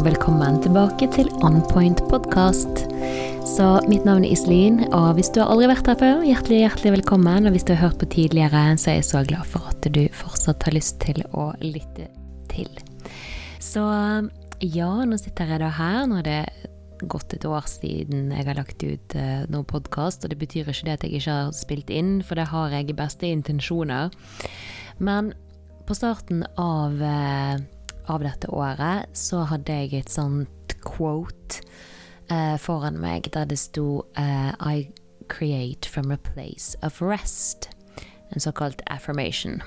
og velkommen tilbake til Onpoint podkast. Så mitt navn er Iselin, og hvis du har aldri vært her før, hjertelig, hjertelig velkommen. Og hvis du har hørt på tidligere, så er jeg så glad for at du fortsatt har lyst til å lytte til. Så ja, nå sitter jeg da her. Nå er det gått et år siden jeg har lagt ut uh, noen podkast, og det betyr ikke det at jeg ikke har spilt inn, for det har jeg i beste intensjoner. Men på starten av uh, av dette året, så hadde jeg et sånt quote eh, foran meg der det sto eh, I create from a place of rest. En såkalt affirmation.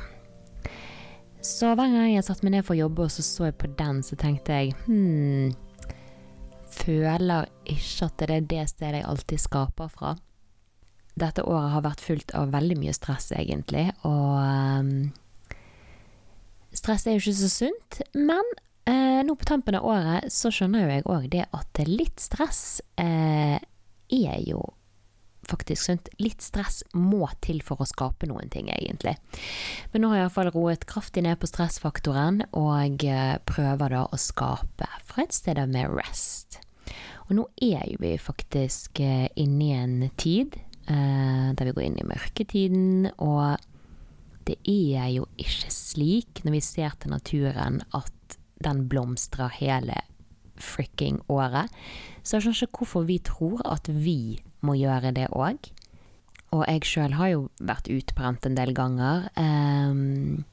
Så hver gang jeg satte meg ned for å jobbe og så så jeg på den, så tenkte jeg hm Føler ikke at det er det stedet jeg alltid skaper fra. Dette året har vært fullt av veldig mye stress, egentlig, og um, Stress er jo ikke så sunt, men eh, nå på tampen av året så skjønner jo jeg òg det at litt stress eh, er jo faktisk sunt. Litt stress må til for å skape noen ting, egentlig. Men nå har jeg iallfall roet kraftig ned på stressfaktoren, og eh, prøver da å skape fra et sted med rest. Og nå er jo vi faktisk eh, inne i en tid eh, der vi går inn i mørketiden, og det er jo ikke slik når vi ser til naturen at den blomstrer hele fricking året. Så jeg skjønner ikke hvorfor vi tror at vi må gjøre det òg. Og jeg sjøl har jo vært utbrent en del ganger. Um,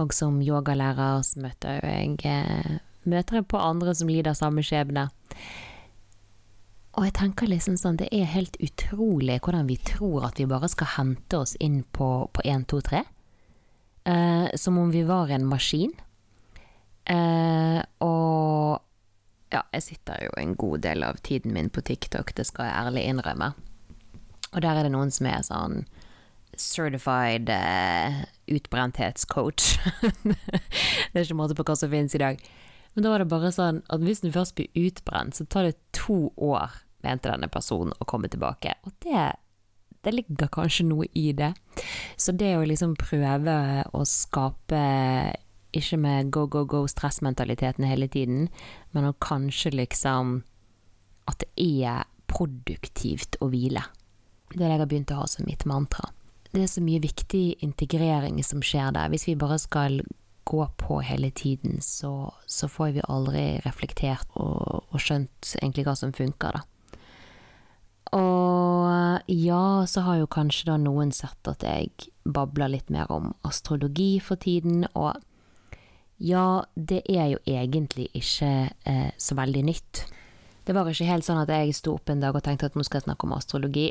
og som yogalærer så møter jeg, eh, møter jeg på andre som lider samme skjebne. Og jeg tenker liksom sånn, det er helt utrolig hvordan vi tror at vi bare skal hente oss inn på, på 1, 2, 3 eh, som om vi var en maskin. Eh, og ja, jeg sitter jo en god del av tiden min på TikTok, det skal jeg ærlig innrømme. Og der er det noen som er sånn certified eh, utbrenthetscoach. det er ikke måte på hva som finnes i dag. Men da var det bare sånn at hvis du først blir utbrent, så tar det to år, mente denne personen, å komme tilbake. Og det det ligger kanskje noe i det. Så det å liksom prøve å skape ikke med go, go, go stressmentaliteten hele tiden, men å kanskje liksom At det er produktivt å hvile. Det er det jeg har begynt å ha som mitt mantra. Det er så mye viktig integrering som skjer der. Hvis vi bare skal gå på hele tiden, så, så får vi aldri reflektert og, og skjønt egentlig hva som funker, da. Og ja, så har jo kanskje da noen sett at jeg babler litt mer om astrologi for tiden, og ja, det er jo egentlig ikke eh, så veldig nytt. Det var ikke helt sånn at jeg sto opp en dag og tenkte at nå skal jeg snakke om astrologi.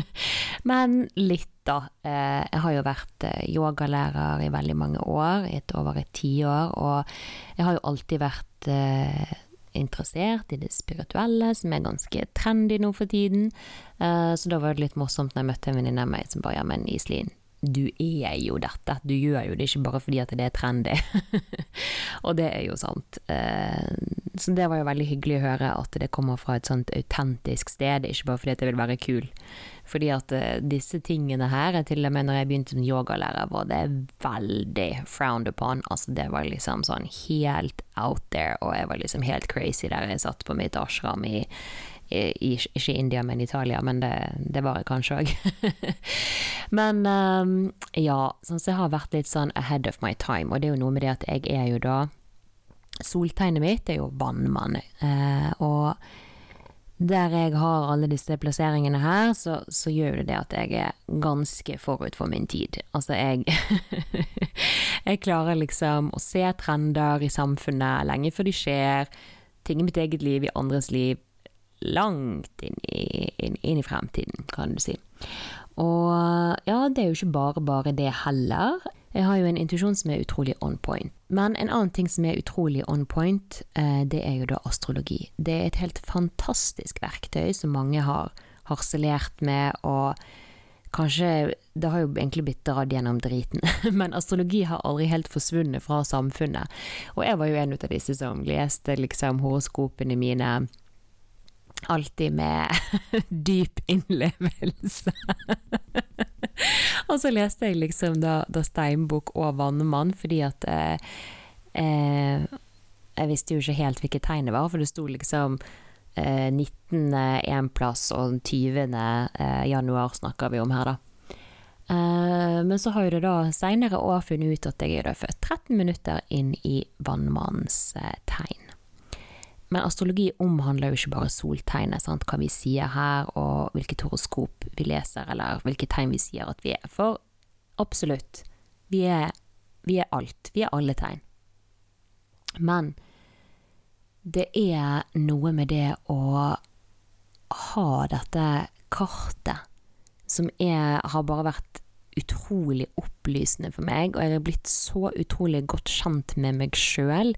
Men litt, da. Eh, jeg har jo vært eh, yogalærer i veldig mange år, i et over et tiår, og jeg har jo alltid vært eh, interessert i det spirituelle, som er ganske trendy nå for tiden. Uh, så da var det litt morsomt når jeg møtte en venninne av meg som bare ja, men Iselin, du er jo dette, du gjør jo det ikke bare fordi at det er trendy. og det er jo sant. Uh, så det var jo veldig hyggelig å høre at det kommer fra et sånt autentisk sted, ikke bare fordi at jeg vil være kul. Fordi at uh, disse tingene her, til og med når jeg begynte som yogalærer, var det veldig frowned upon. Altså det var liksom sånn helt out there, og jeg var liksom helt crazy der jeg satt på mitt ashram i, i, ikke India, men Italia, men det, det var jeg kanskje òg. men um, ja, sånn så jeg har vært litt sånn ahead of my time, og det er jo noe med det at jeg er jo da Soltegnet mitt er jo vannmann, eh, og der jeg har alle disse plasseringene her, så, så gjør det det at jeg er ganske forut for min tid. Altså, jeg Jeg klarer liksom å se trender i samfunnet lenge før de skjer, ting i mitt eget liv, i andres liv, langt inn i, inn, inn i fremtiden, kan du si. Og ja, det er jo ikke bare bare det heller. Jeg har jo en intuisjon som er utrolig on point. Men en annen ting som er utrolig on point, eh, det er jo da astrologi. Det er et helt fantastisk verktøy som mange har harselert med, og kanskje Det har jo egentlig blitt dratt gjennom driten, men astrologi har aldri helt forsvunnet fra samfunnet. Og jeg var jo en av disse som leste liksom horoskopene mine alltid med dyp innlevelse. og så leste jeg liksom da, da Steinbukk og Vannmann, fordi at eh, eh, jeg visste jo ikke helt hvilket tegn det var, for det sto liksom eh, 19. en plass og 20. Eh, januar snakker vi om her, da. Eh, men så har jo det da seinere år funnet ut at jeg er født 13 minutter inn i vannmannens eh, tegn. Men astrologi omhandler jo ikke bare soltegnet, sant? hva vi sier her, og hvilket horoskop vi leser, eller hvilke tegn vi sier at vi er. For absolutt, vi er, vi er alt. Vi er alle tegn. Men det er noe med det å ha dette kartet som er, har bare vært utrolig opplysende for meg, og jeg har blitt så utrolig godt kjent med meg sjøl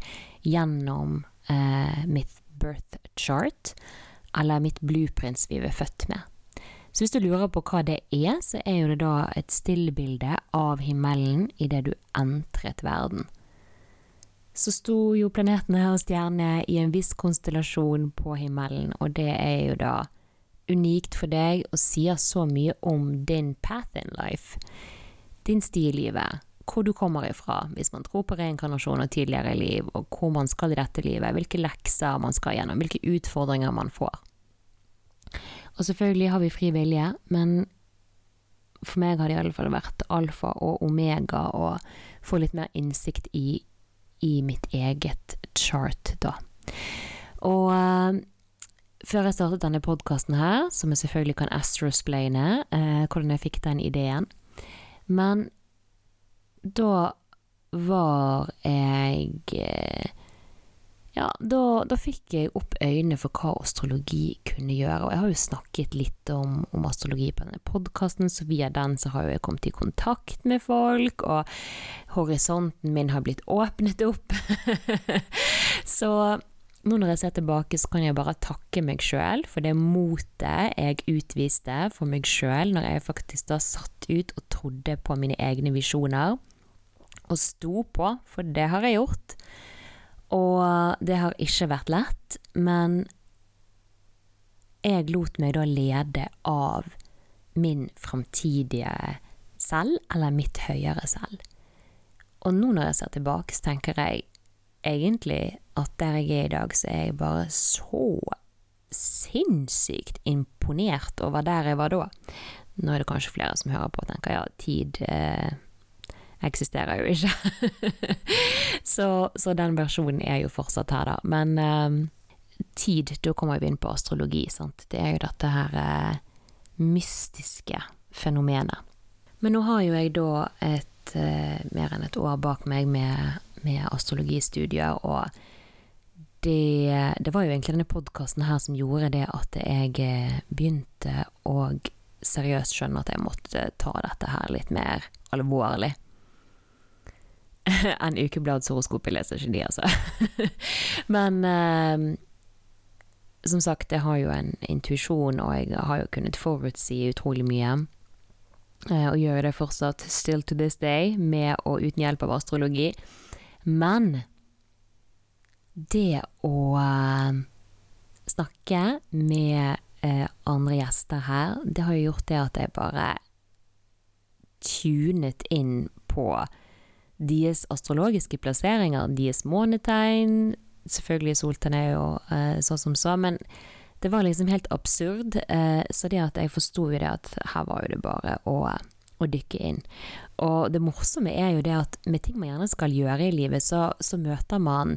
gjennom eh, mitt birth chart, eller mitt blueprints vi er født med. Så hvis du lurer på hva det er, så er jo det da et stillbilde av himmelen idet du entret verden. Så sto jo planetene og stjernene i en viss konstellasjon på himmelen, og det er jo da unikt for deg og sier så mye om din path in life, din sti i livet, hvor du kommer ifra, hvis man tror på reinkarnasjon og tidligere liv, og hvor man skal i dette livet, hvilke lekser man skal gjennom, hvilke utfordringer man får. Og selvfølgelig har vi fri vilje, men for meg har det i alle fall vært alfa og omega å få litt mer innsikt i, i mitt eget chart, da. Og uh, før jeg startet denne podkasten her, som jeg selvfølgelig kan astrosplaine, uh, hvordan jeg fikk den ideen Men da var jeg eh, Ja, da, da, fikk jeg opp øynene for hva astrologi kunne gjøre. Og jeg har jo snakket litt om, om astrologi på denne podkasten, så via den så har jeg kommet i kontakt med folk, og horisonten min har blitt åpnet opp. så nå når jeg ser tilbake, så kan jeg bare takke meg sjøl for det motet jeg utviste for meg sjøl når jeg faktisk da satt ut og trodde på mine egne visjoner og sto på, for det har jeg gjort. Og det har ikke vært lett, men jeg lot meg da lede av min framtidige selv, eller mitt høyere selv. Og nå når jeg ser tilbake, så tenker jeg egentlig at der jeg er i dag, så er jeg bare så sinnssykt imponert over der jeg var da. Nå er det kanskje flere som hører på og tenker ja, tid eh, eksisterer jo ikke. så, så, den versjonen er jo fortsatt her, da. Men eh, tid, da kommer vi inn på astrologi, sant. Det er jo dette her eh, mystiske fenomenet. Men nå har jo jeg da et uh, mer enn et år bak meg med, med astrologistudier, og det, det, var jo egentlig denne podkasten her som gjorde det at jeg eh, begynte å seriøst skjønne at jeg måtte ta dette her litt mer alvorlig enn. Jeg leser ikke de, altså. Men eh, som sagt, jeg har jo en intuisjon, og jeg har jo kunnet forutsi utrolig mye. Eh, og gjør det fortsatt still to this day, med og uten hjelp av astrologi. Men det å eh, snakke med eh, andre gjester her, det har jo gjort det at jeg bare tunet inn på deres astrologiske plasseringer, deres månetegn Selvfølgelig soltegn er jo eh, sånn som så, men det var liksom helt absurd. Så det at jeg forsto jo det at her var jo det bare å, å, dykke inn. Og det morsomme er jo det at med ting man gjerne skal gjøre i livet, så, så møter man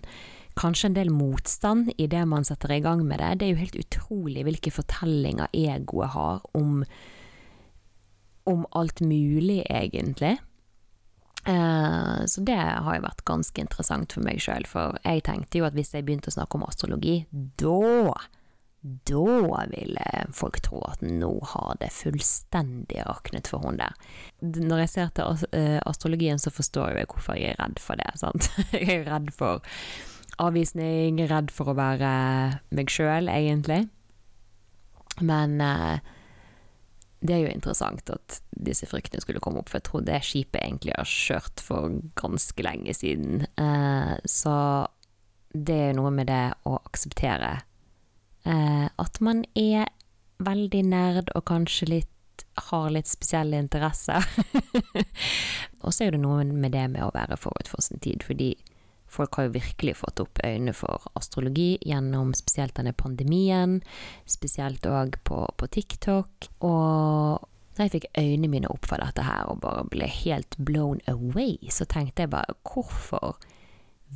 kanskje en del motstand i det man setter i gang med det. Det er jo helt utrolig hvilke fortellinger egoet har om, om alt mulig, egentlig. Uh, så det har jo vært ganske interessant for meg sjøl, for jeg tenkte jo at hvis jeg begynte å snakke om astrologi, da da ville folk tro at nå har det fullstendig raknet for hun der. Når jeg ser til uh, astrologien, så forstår jeg hvorfor jeg er redd for det. Sant? Jeg er redd for avvisning, redd for å være meg sjøl, egentlig. Men eh, det er jo interessant at disse fryktene skulle komme opp, for jeg tror det skipet egentlig har kjørt for ganske lenge siden. Eh, så det er jo noe med det å akseptere eh, at man er veldig nerd og kanskje litt har litt spesielle interesser. og så er det noe med det med å være forut for sin tid, fordi Folk har jo virkelig fått opp øynene for astrologi gjennom spesielt denne pandemien, spesielt òg på, på TikTok. Og da jeg fikk øynene mine opp for dette her og bare ble helt blown away, så tenkte jeg bare hvorfor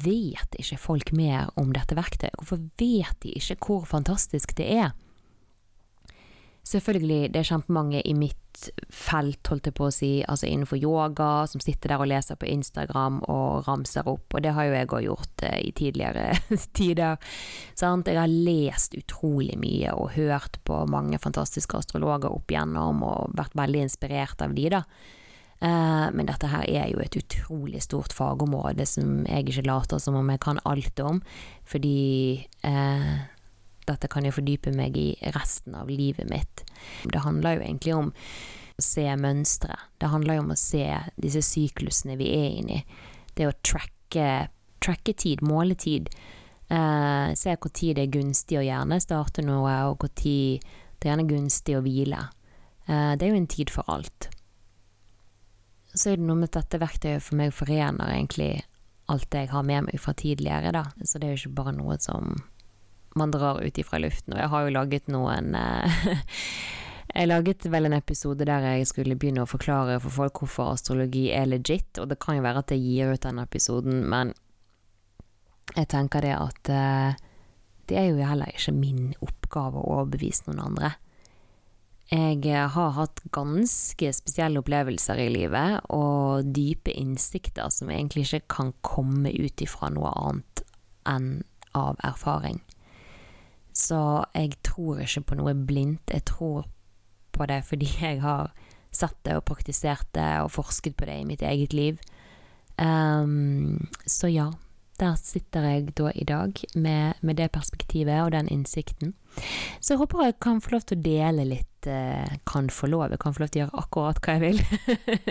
vet ikke folk mer om dette verktøyet? Hvorfor vet de ikke hvor fantastisk det er? Selvfølgelig, det er kjempemange i mitt felt, holdt jeg på å si, altså innenfor yoga, som sitter der og leser på Instagram og ramser opp, og det har jo jeg òg gjort eh, i tidligere tider. Sant? Jeg har lest utrolig mye og hørt på mange fantastiske astrologer opp igjennom og vært veldig inspirert av de, da. Eh, men dette her er jo et utrolig stort fagområde som jeg ikke later som om jeg kan alt om, fordi eh, dette kan jeg fordype meg i resten av livet mitt. Det handler jo egentlig om å se mønstre. Det handler jo om å se disse syklusene vi er inne i. Det å tracke, tracke tid, måle tid. Eh, se tid det er gunstig å gjerne starte noe, og hvor tid det er gjerne gunstig å hvile. Eh, det er jo en tid for alt. Så er det noe med dette verktøyet for meg forener egentlig alt det jeg har med meg fra tidligere, da. Så det er jo ikke bare noe som man drar ut ifra luften. Og jeg har jo laget noen eh, Jeg laget vel en episode der jeg skulle begynne å forklare for folk hvorfor astrologi er legit, og det kan jo være at jeg gir ut den episoden, men jeg tenker det at eh, det er jo heller ikke min oppgave å overbevise noen andre. Jeg eh, har hatt ganske spesielle opplevelser i livet, og dype innsikter som egentlig ikke kan komme ut ifra noe annet enn av erfaring. Så jeg tror ikke på noe blindt. Jeg tror på det fordi jeg har sett det og praktisert det og forsket på det i mitt eget liv. Um, så ja, der sitter jeg da i dag med, med, det perspektivet og den innsikten. Så jeg håper jeg kan få lov til å dele litt Kan få lov, jeg kan få lov til å gjøre akkurat hva jeg vil.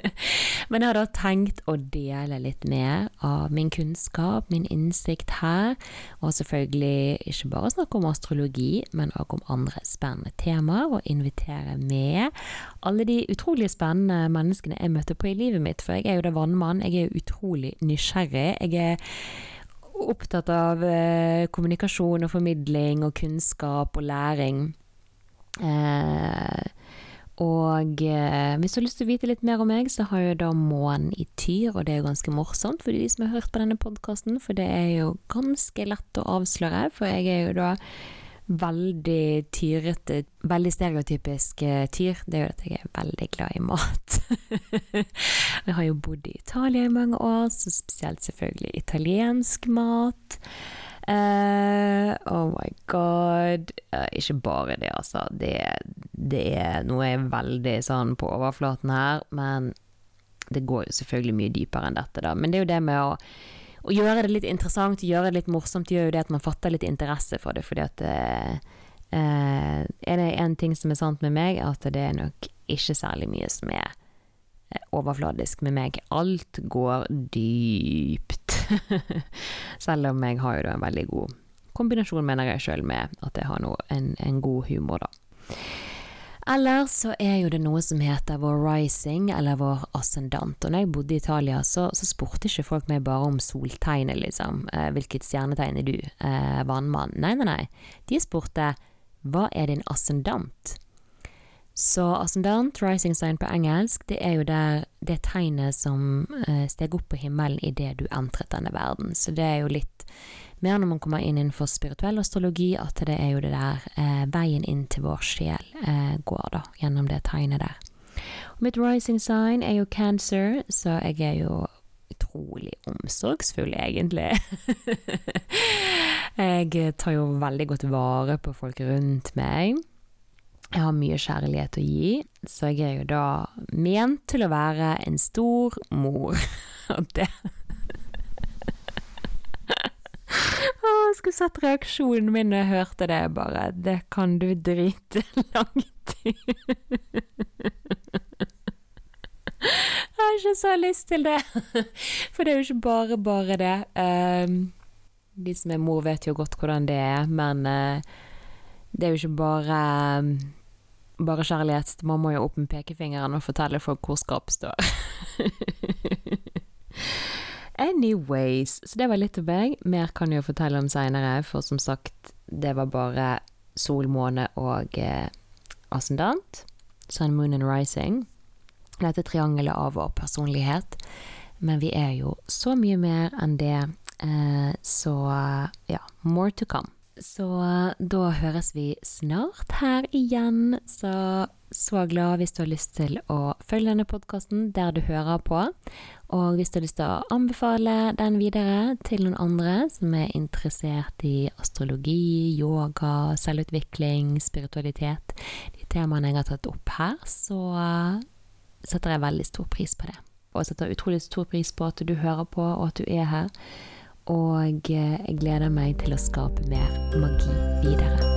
Men jeg har da tenkt å dele litt mer av min kunnskap, min innsikt her. Og selvfølgelig ikke bare snakke om astrologi, men òg om andre spennende temaer. Og invitere med alle de utrolig spennende menneskene jeg møter på i livet mitt. For jeg er jo da vannmann, jeg er utrolig nysgjerrig. Jeg er opptatt av eh, kommunikasjon og formidling og kunnskap og læring. Eh, og eh, hvis du har lyst til å vite litt mer om meg, så har jeg da månen i tyr, og det er jo ganske morsomt for de som har hørt på denne podkasten, for det er jo ganske lett å avsløre, for jeg er jo da veldig tyrete, veldig stereotypisk uh, tyr, det er jo at jeg er veldig glad i mat. jeg har jo bodd i Italia i mange år, så spesielt selvfølgelig italiensk mat. Uh, oh my god. Uh, ikke bare det, altså. Det, det er jeg er veldig sånn på overflaten her, men det går jo selvfølgelig mye dypere enn dette, da. Men det er jo det med å å gjøre det litt interessant, gjøre det litt morsomt, gjør jo det at man fatter litt interesse for det, fordi at eh, Er det én ting som er sant med meg, at det er nok ikke særlig mye som er overfladisk med meg. Alt går dypt. Selv om jeg har jo en veldig god kombinasjon, mener jeg sjøl, med at jeg har noe, en, en god humor, da. Eller så er jo det noe som heter vår rising, eller vår ascendant. Og når jeg bodde i Italia, så, så spurte ikke folk meg bare om soltegnet, liksom. Eh, hvilket stjernetegn er du? Eh, vannmann? Nei, nei, nei. De spurte hva er din ascendant? Så ascendant, rising sign på engelsk, det er jo der det tegnet som eh, steg opp på himmelen idet du entret denne verden. Så det er jo litt mer når man kommer inn innenfor spirituell astrologi, at det er jo det der eh, veien inn til vår sjel eh, går, da, gjennom det tegnet der. Og mitt rising sign er jo cancer, så jeg er jo utrolig omsorgsfull, egentlig. jeg tar jo veldig godt vare på folk rundt meg. Jeg har mye kjærlighet å gi, så jeg er jo da ment til å være en stor mor. Og det Jeg skulle sett reaksjonen min når jeg hørte det, bare. Det kan du drite langt i. Jeg har ikke så lyst til det. For det er jo ikke bare bare det. Um, de som er mor, vet jo godt hvordan det er, men uh, det er jo ikke bare um, bare kjærlighet. Man må jo opp med pekefingeren og fortelle folk hvor skapet står. Anyways, så det var litt om meg. Mer kan jeg jo fortelle om seinere, for som sagt, det var bare sol, måne og eh, ascendant. Sun, moon and rising. Dette triangelet av vår personlighet. Men vi er jo så mye mer enn det, eh, så ja, more to come. Så da høres vi snart her igjen. Så så glad hvis du har lyst til å følge denne podkasten der du hører på. Og hvis du har lyst til å anbefale den videre til noen andre som er interessert i astrologi, yoga, selvutvikling, spiritualitet, de temaene jeg har tatt opp her, så setter jeg veldig stor pris på det. Og setter utrolig stor pris på at du hører på, og at du er her. Og jeg gleder meg til å skape mer magi videre.